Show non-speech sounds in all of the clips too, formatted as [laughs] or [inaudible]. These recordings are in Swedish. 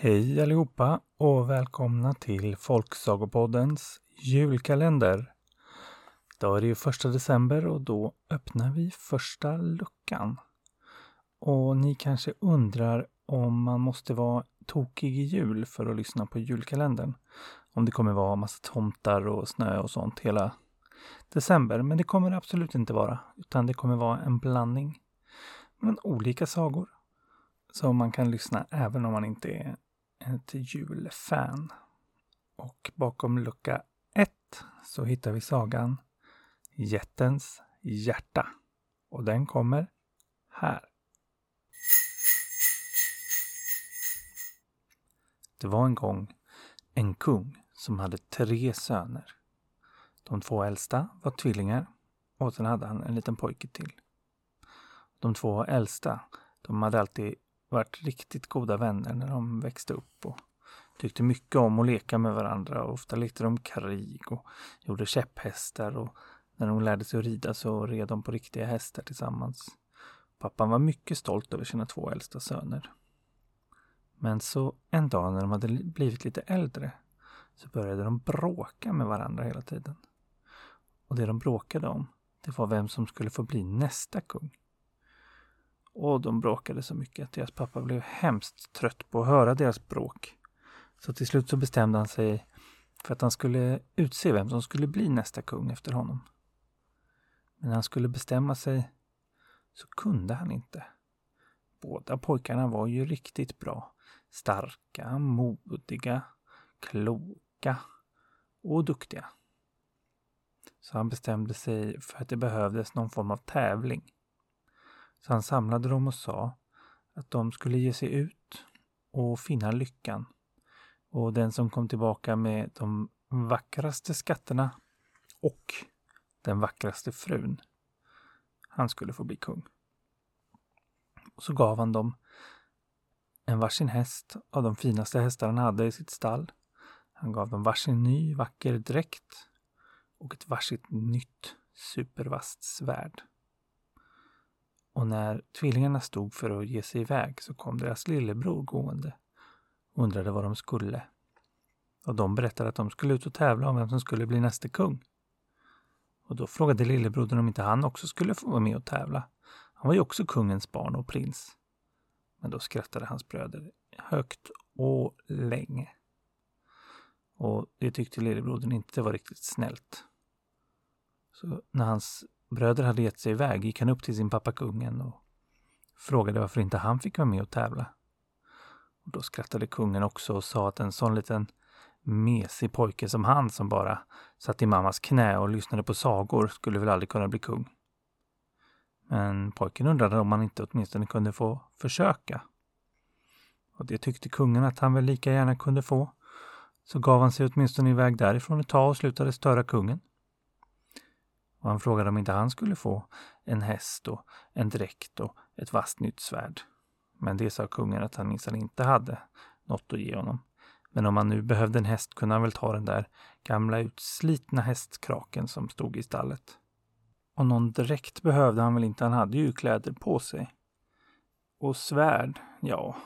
Hej allihopa och välkomna till Folksagopoddens julkalender. Idag är det ju första december och då öppnar vi första luckan. Och ni kanske undrar om man måste vara tokig i jul för att lyssna på julkalendern. Om det kommer vara massa tomtar och snö och sånt hela december. Men det kommer det absolut inte vara, utan det kommer vara en blandning. Men olika sagor. Så man kan lyssna även om man inte är ett julfan. Och bakom lucka 1 så hittar vi sagan Jättens hjärta. Och den kommer här. Det var en gång en kung som hade tre söner. De två äldsta var tvillingar och sen hade han en liten pojke till. De två äldsta, de hade alltid varit riktigt goda vänner när de växte upp och tyckte mycket om att leka med varandra. Och ofta lekte de krig och gjorde käpphästar och när de lärde sig att rida så red de på riktiga hästar tillsammans. Pappan var mycket stolt över sina två äldsta söner. Men så en dag när de hade blivit lite äldre så började de bråka med varandra hela tiden. Och det de bråkade om, det var vem som skulle få bli nästa kung. Och de bråkade så mycket att deras pappa blev hemskt trött på att höra deras bråk. Så till slut så bestämde han sig för att han skulle utse vem som skulle bli nästa kung efter honom. Men när han skulle bestämma sig så kunde han inte. Båda pojkarna var ju riktigt bra. Starka, modiga, kloka och duktiga. Så han bestämde sig för att det behövdes någon form av tävling. Så han samlade dem och sa att de skulle ge sig ut och finna lyckan. Och den som kom tillbaka med de vackraste skatterna och den vackraste frun, han skulle få bli kung. Och så gav han dem en varsin häst av de finaste hästar han hade i sitt stall. Han gav dem varsin ny vacker dräkt och ett varsitt nytt supervast svärd. Och när tvillingarna stod för att ge sig iväg så kom deras lillebror gående och undrade vad de skulle. Och de berättade att de skulle ut och tävla om vem som skulle bli nästa kung. Och då frågade lillebrodern om inte han också skulle få vara med och tävla. Han var ju också kungens barn och prins. Men då skrattade hans bröder högt och länge. Och det tyckte lillebrodern inte var riktigt snällt. Så när hans bröder hade gett sig iväg gick han upp till sin pappa kungen och frågade varför inte han fick vara med och tävla. Och då skrattade kungen också och sa att en sån liten mesig pojke som han som bara satt i mammas knä och lyssnade på sagor skulle väl aldrig kunna bli kung. Men pojken undrade om han inte åtminstone kunde få försöka. Och det tyckte kungen att han väl lika gärna kunde få. Så gav han sig åtminstone iväg därifrån ett tag och slutade störa kungen. Och han frågade om inte han skulle få en häst och en dräkt och ett vasst nytt svärd. Men det sa kungen att han minsann inte hade något att ge honom. Men om han nu behövde en häst kunde han väl ta den där gamla utslitna hästkraken som stod i stallet. Och någon dräkt behövde han väl inte, han hade ju kläder på sig. Och svärd, ja,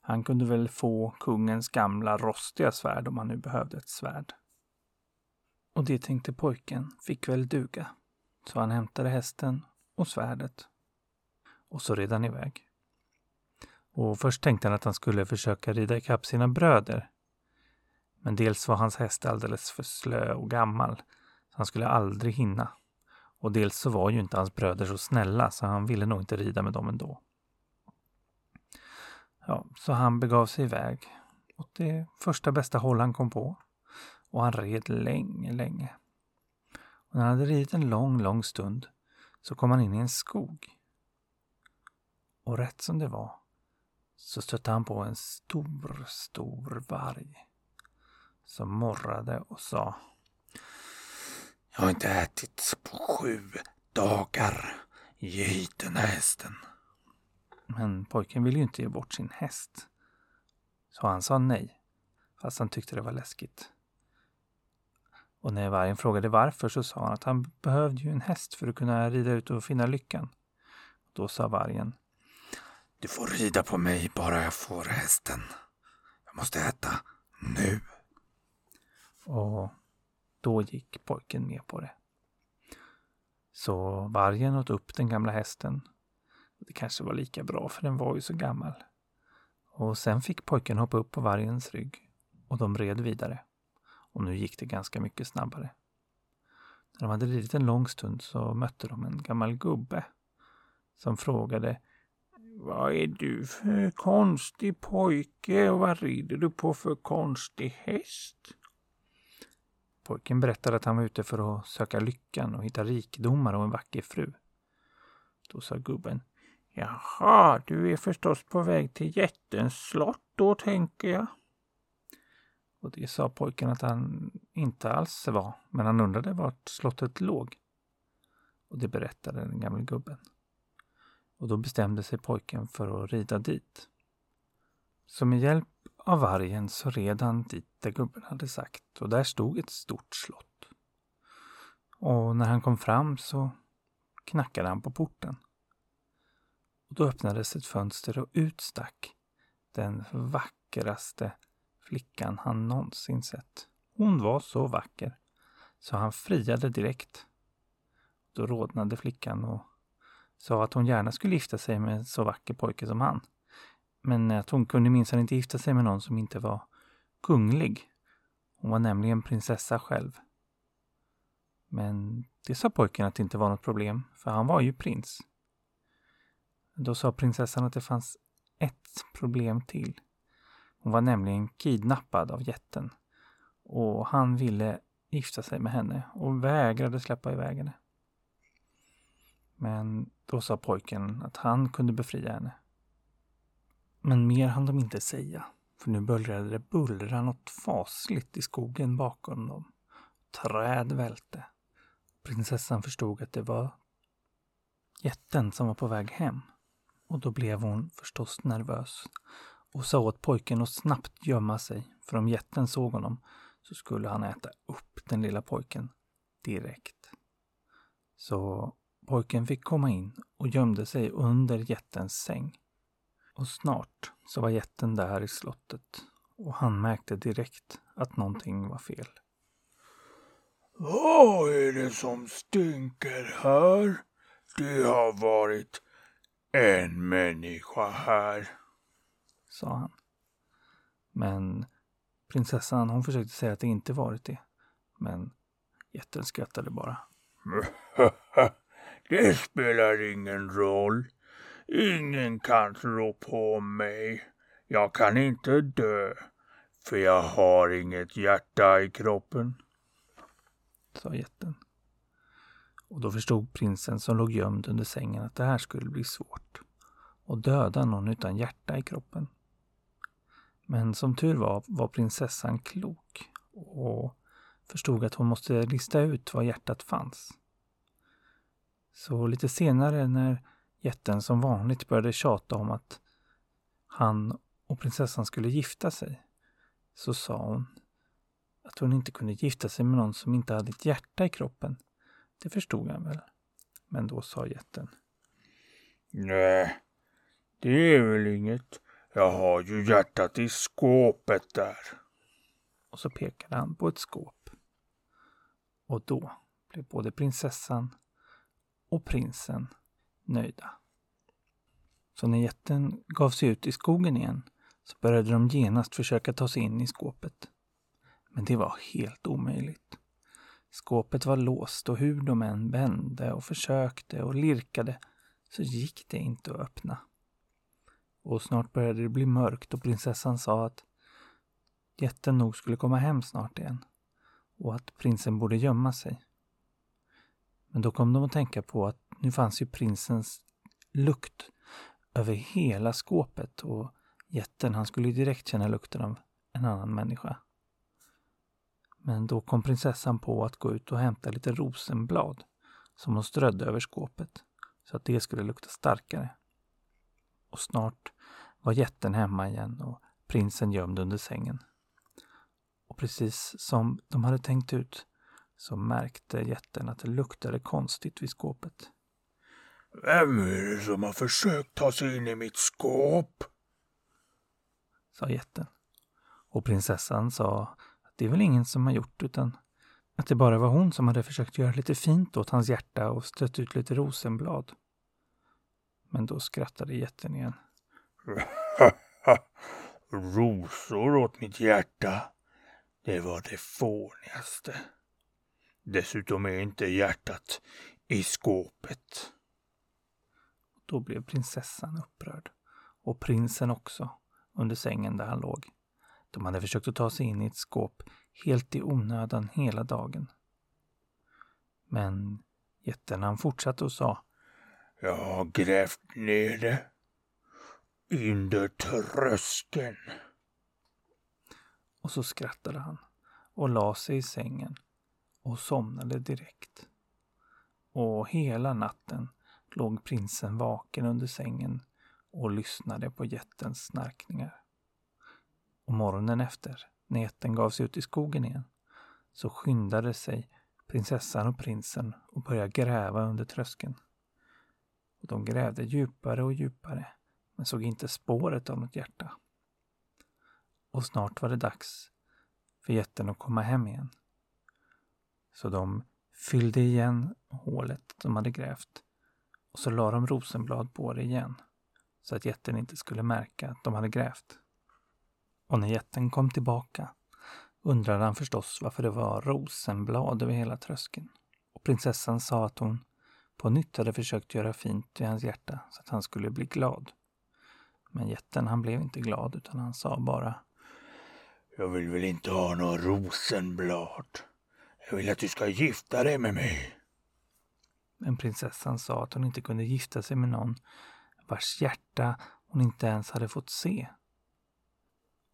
han kunde väl få kungens gamla rostiga svärd om han nu behövde ett svärd. Och det tänkte pojken fick väl duga. Så han hämtade hästen och svärdet. Och så red han iväg. Och först tänkte han att han skulle försöka rida ikapp sina bröder. Men dels var hans häst alldeles för slö och gammal, så han skulle aldrig hinna. Och dels så var ju inte hans bröder så snälla, så han ville nog inte rida med dem ändå. Ja, så han begav sig iväg åt det första bästa håll han kom på. Och han red länge, länge. Och när han hade ridit en lång, lång stund så kom han in i en skog. Och rätt som det var så stötte han på en stor, stor varg som morrade och sa Jag har inte ätit på sju dagar. Ge hit den här hästen. Men pojken ville ju inte ge bort sin häst. Så han sa nej, fast han tyckte det var läskigt. Och när vargen frågade varför så sa han att han behövde ju en häst för att kunna rida ut och finna lyckan. Då sa vargen Du får rida på mig bara jag får hästen. Jag måste äta nu. Och då gick pojken med på det. Så vargen åt upp den gamla hästen. Det kanske var lika bra för den var ju så gammal. Och sen fick pojken hoppa upp på vargens rygg och de red vidare. Och nu gick det ganska mycket snabbare. När de hade ridit en lång stund så mötte de en gammal gubbe som frågade Vad är du för konstig pojke och vad rider du på för konstig häst? Pojken berättade att han var ute för att söka lyckan och hitta rikedomar och en vacker fru. Då sa gubben Jaha, du är förstås på väg till jättens slott då, tänker jag. Och det sa pojken att han inte alls var, men han undrade vart slottet låg. Och det berättade den gamle gubben. Och då bestämde sig pojken för att rida dit. Så med hjälp av vargen så red han dit där gubben hade sagt och där stod ett stort slott. Och när han kom fram så knackade han på porten. Och då öppnades ett fönster och ut stack den vackraste flickan han någonsin sett. Hon var så vacker så han friade direkt. Då rodnade flickan och sa att hon gärna skulle gifta sig med en så vacker pojke som han. Men att hon kunde minsann inte gifta sig med någon som inte var kunglig. Hon var nämligen prinsessa själv. Men det sa pojken att det inte var något problem, för han var ju prins. Då sa prinsessan att det fanns ett problem till. Hon var nämligen kidnappad av jätten och han ville gifta sig med henne och vägrade släppa iväg henne. Men då sa pojken att han kunde befria henne. Men mer hann de inte säga, för nu började det bullra något fasligt i skogen bakom dem. Träd välte. Prinsessan förstod att det var jätten som var på väg hem. Och då blev hon förstås nervös och sa åt pojken att snabbt gömma sig, för om jätten såg honom så skulle han äta upp den lilla pojken direkt. Så pojken fick komma in och gömde sig under jättens säng. Och snart så var jätten där i slottet och han märkte direkt att någonting var fel. Vad är det som stinker här? Det har varit en människa här, sa han. Men prinsessan hon försökte säga att det inte varit det. Men jätten skrattade bara. [laughs] det spelar ingen roll. Ingen kan tro på mig. Jag kan inte dö, för jag har inget hjärta i kroppen, sa jätten. Och då förstod prinsen som låg gömd under sängen att det här skulle bli svårt. Och döda någon utan hjärta i kroppen. Men som tur var var prinsessan klok och förstod att hon måste lista ut var hjärtat fanns. Så lite senare när jätten som vanligt började tjata om att han och prinsessan skulle gifta sig så sa hon att hon inte kunde gifta sig med någon som inte hade ett hjärta i kroppen. Det förstod han väl. Men då sa jätten. Nej, det är väl inget. Jag har ju hjärtat i skåpet där. Och så pekade han på ett skåp. Och då blev både prinsessan och prinsen nöjda. Så när jätten gav sig ut i skogen igen så började de genast försöka ta sig in i skåpet. Men det var helt omöjligt. Skåpet var låst och hur de än vände och försökte och lirkade så gick det inte att öppna. Och snart började det bli mörkt och prinsessan sa att jätten nog skulle komma hem snart igen och att prinsen borde gömma sig. Men då kom de att tänka på att nu fanns ju prinsens lukt över hela skåpet och jätten han skulle direkt känna lukten av en annan människa. Men då kom prinsessan på att gå ut och hämta lite rosenblad som hon strödde över skåpet så att det skulle lukta starkare. Och snart var jätten hemma igen och prinsen gömd under sängen. Och precis som de hade tänkt ut så märkte jätten att det luktade konstigt vid skåpet. Vem är det som har försökt ta sig in i mitt skåp? sa jätten. Och prinsessan sa att det är väl ingen som har gjort utan att det bara var hon som hade försökt göra lite fint åt hans hjärta och strött ut lite rosenblad. Men då skrattade jätten igen. [laughs] Rosor åt mitt hjärta. Det var det fånigaste. Dessutom är inte hjärtat i skåpet. Då blev prinsessan upprörd. Och prinsen också, under sängen där han låg. De hade försökt att ta sig in i ett skåp helt i onödan hela dagen. Men jätten han fortsatte och sa Jag har grävt ner det under tröskeln. Och så skrattade han och la sig i sängen och somnade direkt. Och hela natten låg prinsen vaken under sängen och lyssnade på jättens snarkningar. Och morgonen efter, när jätten gav sig ut i skogen igen, så skyndade sig prinsessan och prinsen och började gräva under tröskeln. Och de grävde djupare och djupare, men såg inte spåret av något hjärta. Och snart var det dags för jätten att komma hem igen. Så de fyllde igen hålet de hade grävt och så la de rosenblad på det igen så att jätten inte skulle märka att de hade grävt. Och när jätten kom tillbaka undrade han förstås varför det var rosenblad över hela tröskeln. Och prinsessan sa att hon på nytt hade försökt göra fint i hans hjärta så att han skulle bli glad. Men jätten han blev inte glad utan han sa bara Jag vill väl inte ha några rosenblad. Jag vill att du ska gifta dig med mig. Men prinsessan sa att hon inte kunde gifta sig med någon vars hjärta hon inte ens hade fått se.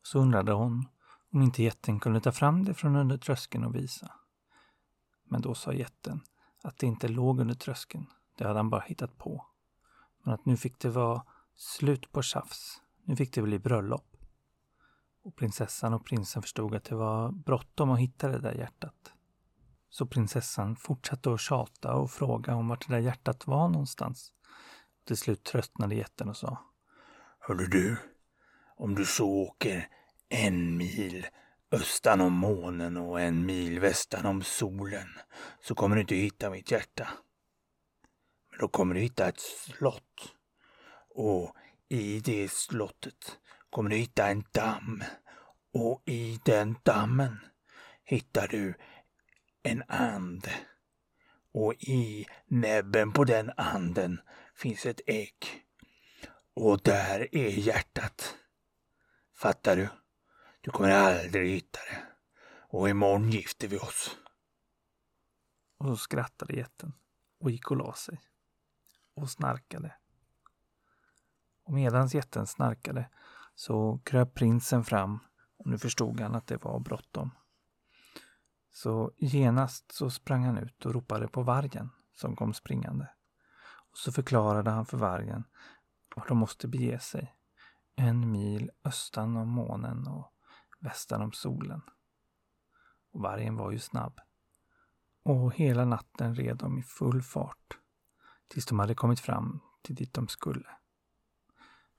Så undrade hon om inte jätten kunde ta fram det från under tröskeln och visa. Men då sa jätten att det inte låg under tröskeln. Det hade han bara hittat på. Men att nu fick det vara slut på tjafs. Nu fick det bli bröllop. Och prinsessan och prinsen förstod att det var bråttom att hitta det där hjärtat. Så prinsessan fortsatte att tjata och fråga om vart det där hjärtat var någonstans. Till slut tröttnade jätten och sa. Hörru du, om du så åker en mil östan om månen och en mil västan om solen så kommer du inte hitta mitt hjärta. Men då kommer du hitta ett slott. Och i det slottet kommer du hitta en damm. Och i den dammen hittar du en and. Och i näbben på den anden finns ett ägg. Och där är hjärtat. Fattar du? Du kommer aldrig hitta det. Och imorgon gifter vi oss. Och så skrattade jätten och gick och la sig. Och snarkade. Och medans jätten snarkade så kröp prinsen fram och nu förstod han att det var bråttom. Så genast så sprang han ut och ropade på vargen som kom springande. Och så förklarade han för vargen var de måste bege sig. En mil östan om månen och västan om solen. Och vargen var ju snabb. Och hela natten red de i full fart tills de hade kommit fram till dit de skulle.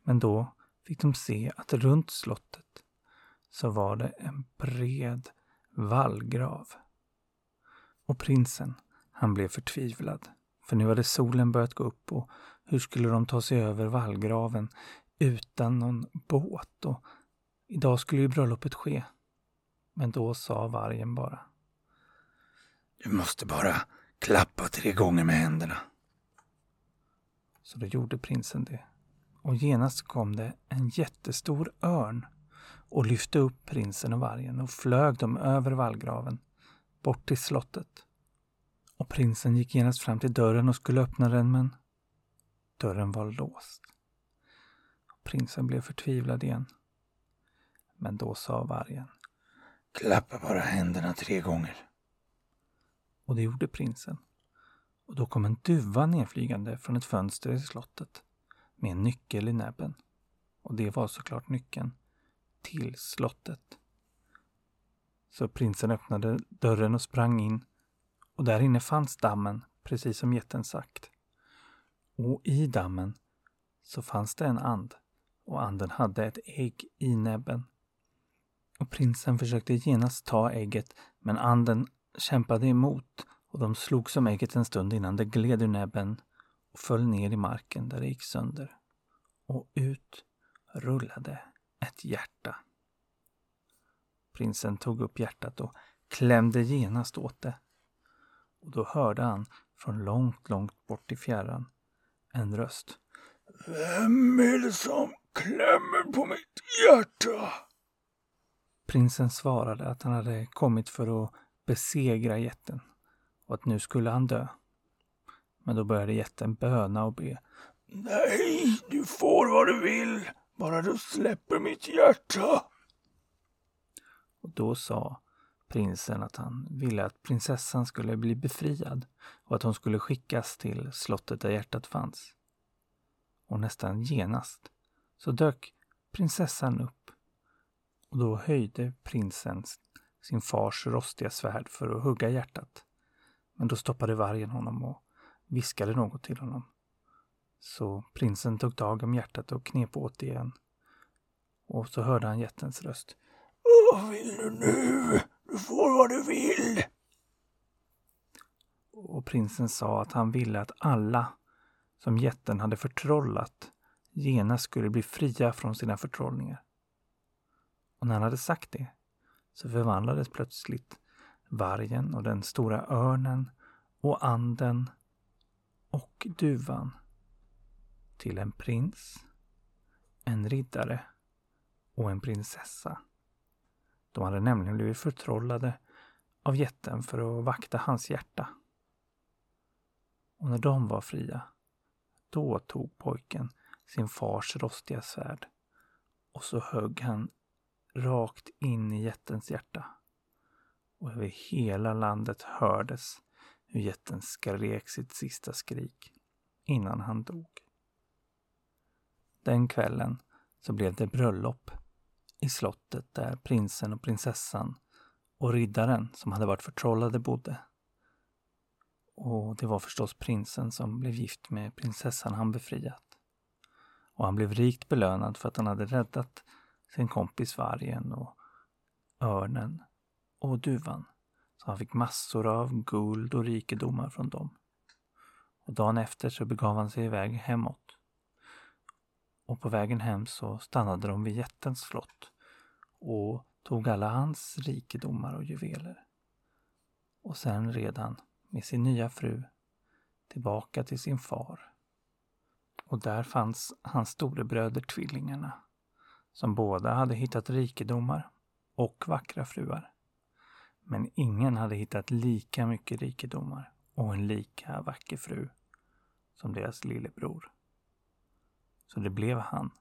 Men då fick de se att runt slottet så var det en bred vallgrav. Och prinsen, han blev förtvivlad. För nu hade solen börjat gå upp och hur skulle de ta sig över vallgraven utan någon båt? Och idag skulle ju bröllopet ske. Men då sa vargen bara. Du måste bara klappa tre gånger med händerna. Så då gjorde prinsen det. Och genast kom det en jättestor örn och lyfte upp prinsen och vargen och flög dem över vallgraven, bort till slottet. Och prinsen gick genast fram till dörren och skulle öppna den, men dörren var låst. Prinsen blev förtvivlad igen. Men då sa vargen. Klappa bara händerna tre gånger. Och det gjorde prinsen. Och då kom en duva nedflygande från ett fönster i slottet med en nyckel i näbben. Och det var såklart nyckeln till slottet. Så prinsen öppnade dörren och sprang in och där inne fanns dammen, precis som jätten sagt. Och i dammen så fanns det en and och anden hade ett ägg i näbben. Och prinsen försökte genast ta ägget men anden kämpade emot och de slog som ägget en stund innan det gled ur näbben och föll ner i marken där det gick sönder. Och ut rullade ett hjärta. Prinsen tog upp hjärtat och klämde genast åt det. Och då hörde han från långt, långt bort i fjärran en röst. Vem är det som klämmer på mitt hjärta? Prinsen svarade att han hade kommit för att besegra jätten och att nu skulle han dö. Men då började jätten böna och be. Nej, du får vad du vill, bara du släpper mitt hjärta. Och då sa prinsen att han ville att prinsessan skulle bli befriad och att hon skulle skickas till slottet där hjärtat fanns. Och nästan genast så dök prinsessan upp och då höjde prinsen sin fars rostiga svärd för att hugga hjärtat. Men då stoppade vargen honom och viskade något till honom. Så prinsen tog tag om hjärtat och knep åt det igen. Och så hörde han jättens röst. Vad vill du nu? Du får vad du vill. Och prinsen sa att han ville att alla som jätten hade förtrollat genast skulle bli fria från sina förtrollningar. Och när han hade sagt det så förvandlades plötsligt vargen och den stora örnen och anden och duvan till en prins, en riddare och en prinsessa. De hade nämligen blivit förtrollade av jätten för att vakta hans hjärta. Och när de var fria, då tog pojken sin fars rostiga svärd och så högg han rakt in i jättens hjärta. Och över hela landet hördes hur jätten skrek sitt sista skrik innan han dog. Den kvällen så blev det bröllop i slottet där prinsen och prinsessan och riddaren som hade varit förtrollade bodde. Och det var förstås prinsen som blev gift med prinsessan han befriat. Och han blev rikt belönad för att han hade räddat sin kompis vargen och örnen och duvan. Så han fick massor av guld och rikedomar från dem. Och dagen efter så begav han sig iväg hemåt. Och på vägen hem så stannade de vid jättens slott och tog alla hans rikedomar och juveler. Och sen red han med sin nya fru tillbaka till sin far. Och där fanns hans storebröder tvillingarna som båda hade hittat rikedomar och vackra fruar. Men ingen hade hittat lika mycket rikedomar och en lika vacker fru som deras lillebror. Så det blev han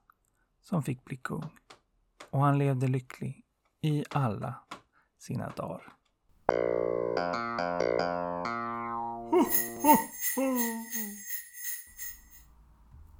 som fick bli kung. Och han levde lycklig i alla sina dagar.